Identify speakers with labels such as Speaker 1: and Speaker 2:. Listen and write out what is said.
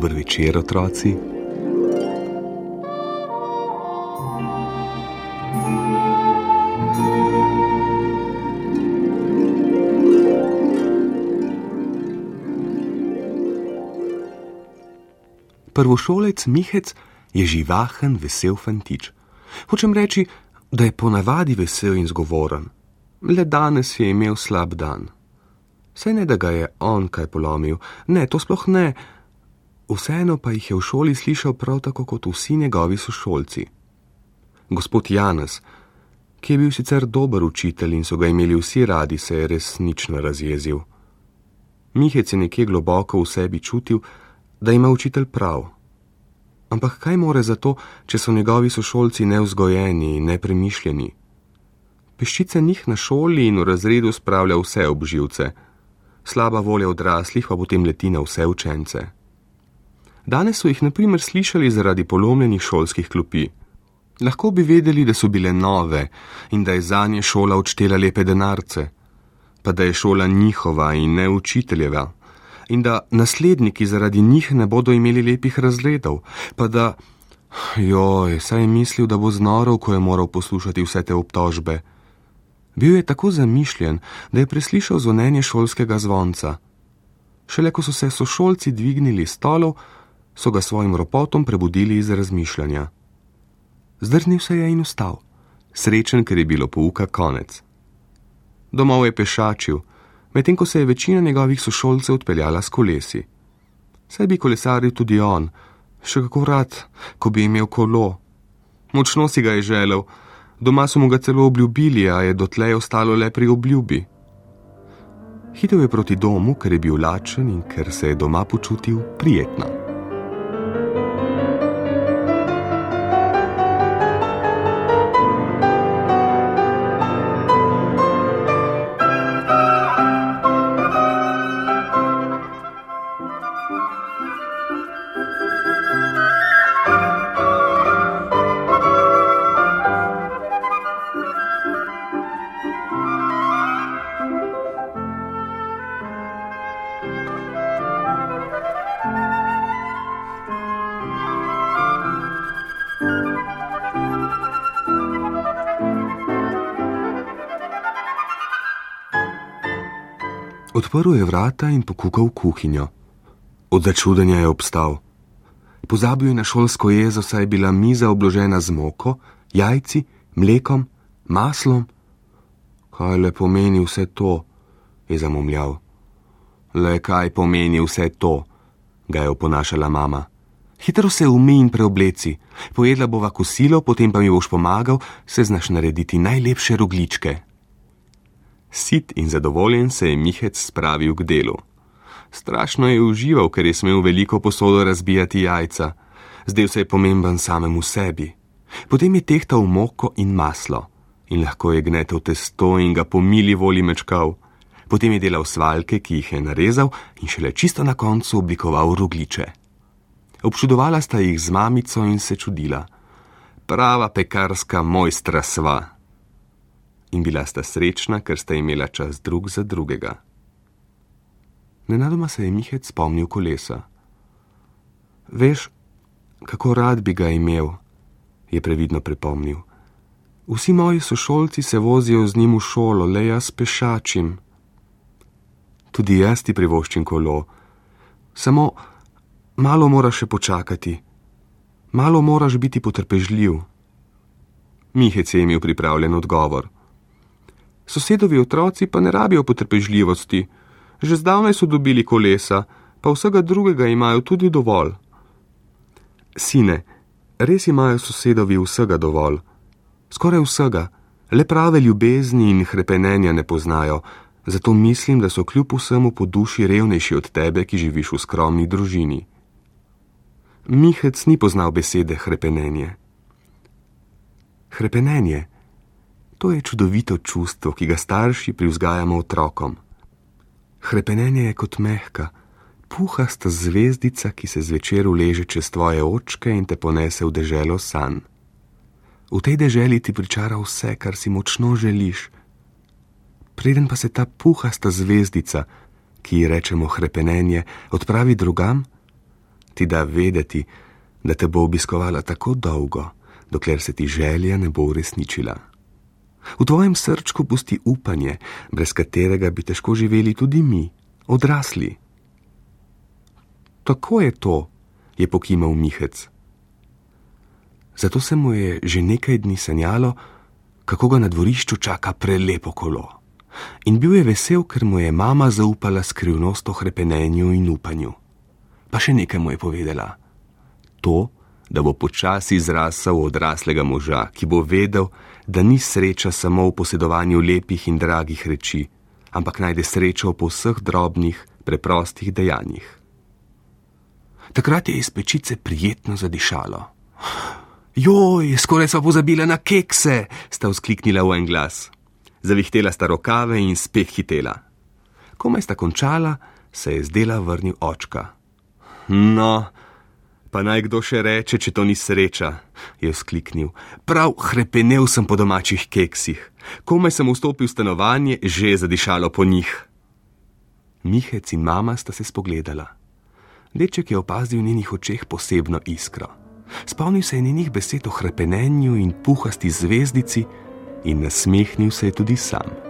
Speaker 1: Dober večer, otroci. Prvošolec Mihec je živahen, vesel fantič. Hočem reči, da je ponavadi vesel in zgovoren. Le danes je imel slab dan. Saj ne, da ga je on kaj polomil, ne, to sploh ne. Vseeno pa jih je v šoli slišal prav tako kot vsi njegovi sošolci. Gospod Janez, ki je bil sicer dober učitelj in so ga imeli vsi radi, se je resnično razjezil. Mihec je nekje globoko v sebi čutil, da ima učitelj prav. Ampak kaj more za to, če so njegovi sošolci neuzgojeni in nepremišljeni? Peščice njih na šoli in v razredu spravlja vse obživce, slaba volja odraslih pa potem leti na vse učence. Danes so jih naprimer slišali zaradi polomljenih šolskih klopi. Lahko bi vedeli, da so bile nove in da je za nje šola odštela lepe denarce, pa da je šola njihova in ne učiteljeva, in da nasledniki zaradi njih ne bodo imeli lepih razredov, pa da, joj, saj je mislil, da bo znorov, ko je moral poslušati vse te obtožbe. Bil je tako zamišljen, da je preslišal zvonjenje šolskega zvonca. Šele ko so se sošolci dvignili stolov, so ga svojim ropotom prebudili iz razmišljanja. Zdrnil se je in ustal, srečen, ker je bilo pouka konec. Domov je pešačil, medtem ko se je večina njegovih sošolcev odpeljala s kolesi. Saj bi kolesaril tudi on, še kako rad, ko bi imel kolo. Močno si ga je želel, doma so mu ga celo obljubili, a je dotlej ostalo le pri obljubi. Hitev je proti domu, ker je bil lačen in ker se je doma počutil prijetno. Odprl je vrata in pokukal v kuhinjo. Od začudenja je obstal. Pozabil je na šolsko jezo, saj je bila miza obložena z moko, jajci, mlekom, maslom. Kaj le pomeni vse to? je zamomljal. Le kaj pomeni vse to? ga je oponašala mama. Hitro se umi in preobleci, pojedla bova kosilo, potem pa mi boš pomagal, se znaš narediti najlepše rogličke. Sit in zadovoljen se je Mihec spravil k delu. Strašno je užival, ker je smel veliko posodo razbijati jajca. Zdel se je pomemben samemu sebi. Potem je tehtal moko in maslo in lahko je gnetel testo in ga po mili volji mečkal. Potem je delal svalke, ki jih je narezal in šele čisto na koncu oblikoval rogliče. Občudovala sta jih z mamico in se čudila. Prava pekarska mojstra sva in bila sta srečna, ker sta imela čas drug za drugega. Nenadoma se je Mihec spomnil kolesa. Veš, kako rad bi ga imel, je previdno pripomnil. Vsi moji sošolci se vozijo z njim v šolo, le jaz pešačim. Tudi jaz ti privoščim kolo, samo malo moraš še počakati, malo moraš biti potrpežljiv. Mihec je imel pripravljen odgovor sosedovi otroci pa ne rabijo potrpežljivosti. Že zdavnaj so dobili kolesa, pa vsega drugega imajo tudi dovolj. Sine, res imajo sosedovi vsega dovolj. Skoraj vsega, le prave ljubezni in hrepenenja ne poznajo, zato mislim, da so kljub vsemu po duši revnejši od tebe, ki živiš v skromni družini. Mihec ni poznal besede hrepenenje. Hrepenenje, to je čudovito čustvo, ki ga starši privzgajamo otrokom. Hrepenenje je kot mehka, puhasta zvezdica, ki se zvečer uleže čez tvoje očke in te ponese v deželo san. V tej deželi ti pričara vse, kar si močno želiš. Preden pa se ta puhasta zvezdica, ki ji rečemo hrepenenje, odpravi drugam, ti da vedeti, da te bo obiskovala tako dolgo, dokler se ti želja ne bo uresničila. V tvojem srčku pusti upanje, brez katerega bi težko živeli tudi mi, odrasli. Tako je to, je pokimal Mihec. Zato se mu je že nekaj dni sanjalo, kako ga na dvorišču čaka prelepo kolo. In bil je vesel, ker mu je mama zaupala skrivnost o hrepenenju in upanju. Pa še nekaj mu je povedala: To, da bo počasi zrasel v odraslega moža, ki bo vedel, da ni sreča samo v posedovanju lepih in dragih reči, ampak najde srečo po vseh drobnih, preprostih dejanjih. Takrat je iz pečice prijetno zadišalo. Joj, skoraj so pozabila na kekse, sta vzkliknila v en glas. Zavihtela sta rokave in spet hitela. Komaj sta končala, se je zdela vrnil očka. No, Pa naj kdo še reče, če to ni sreča, je skliknil. Prav hrepenel sem po domačih keksih. Komaj sem vstopil v stanovanje, že je zadišalo po njih. Mihec in mama sta se spogledala. Deček je opazil v njenih očeh posebno iskro. Spomnil se je njenih besed o hrepenenju in puhasti zvezdici in nasmehnil se je tudi sam.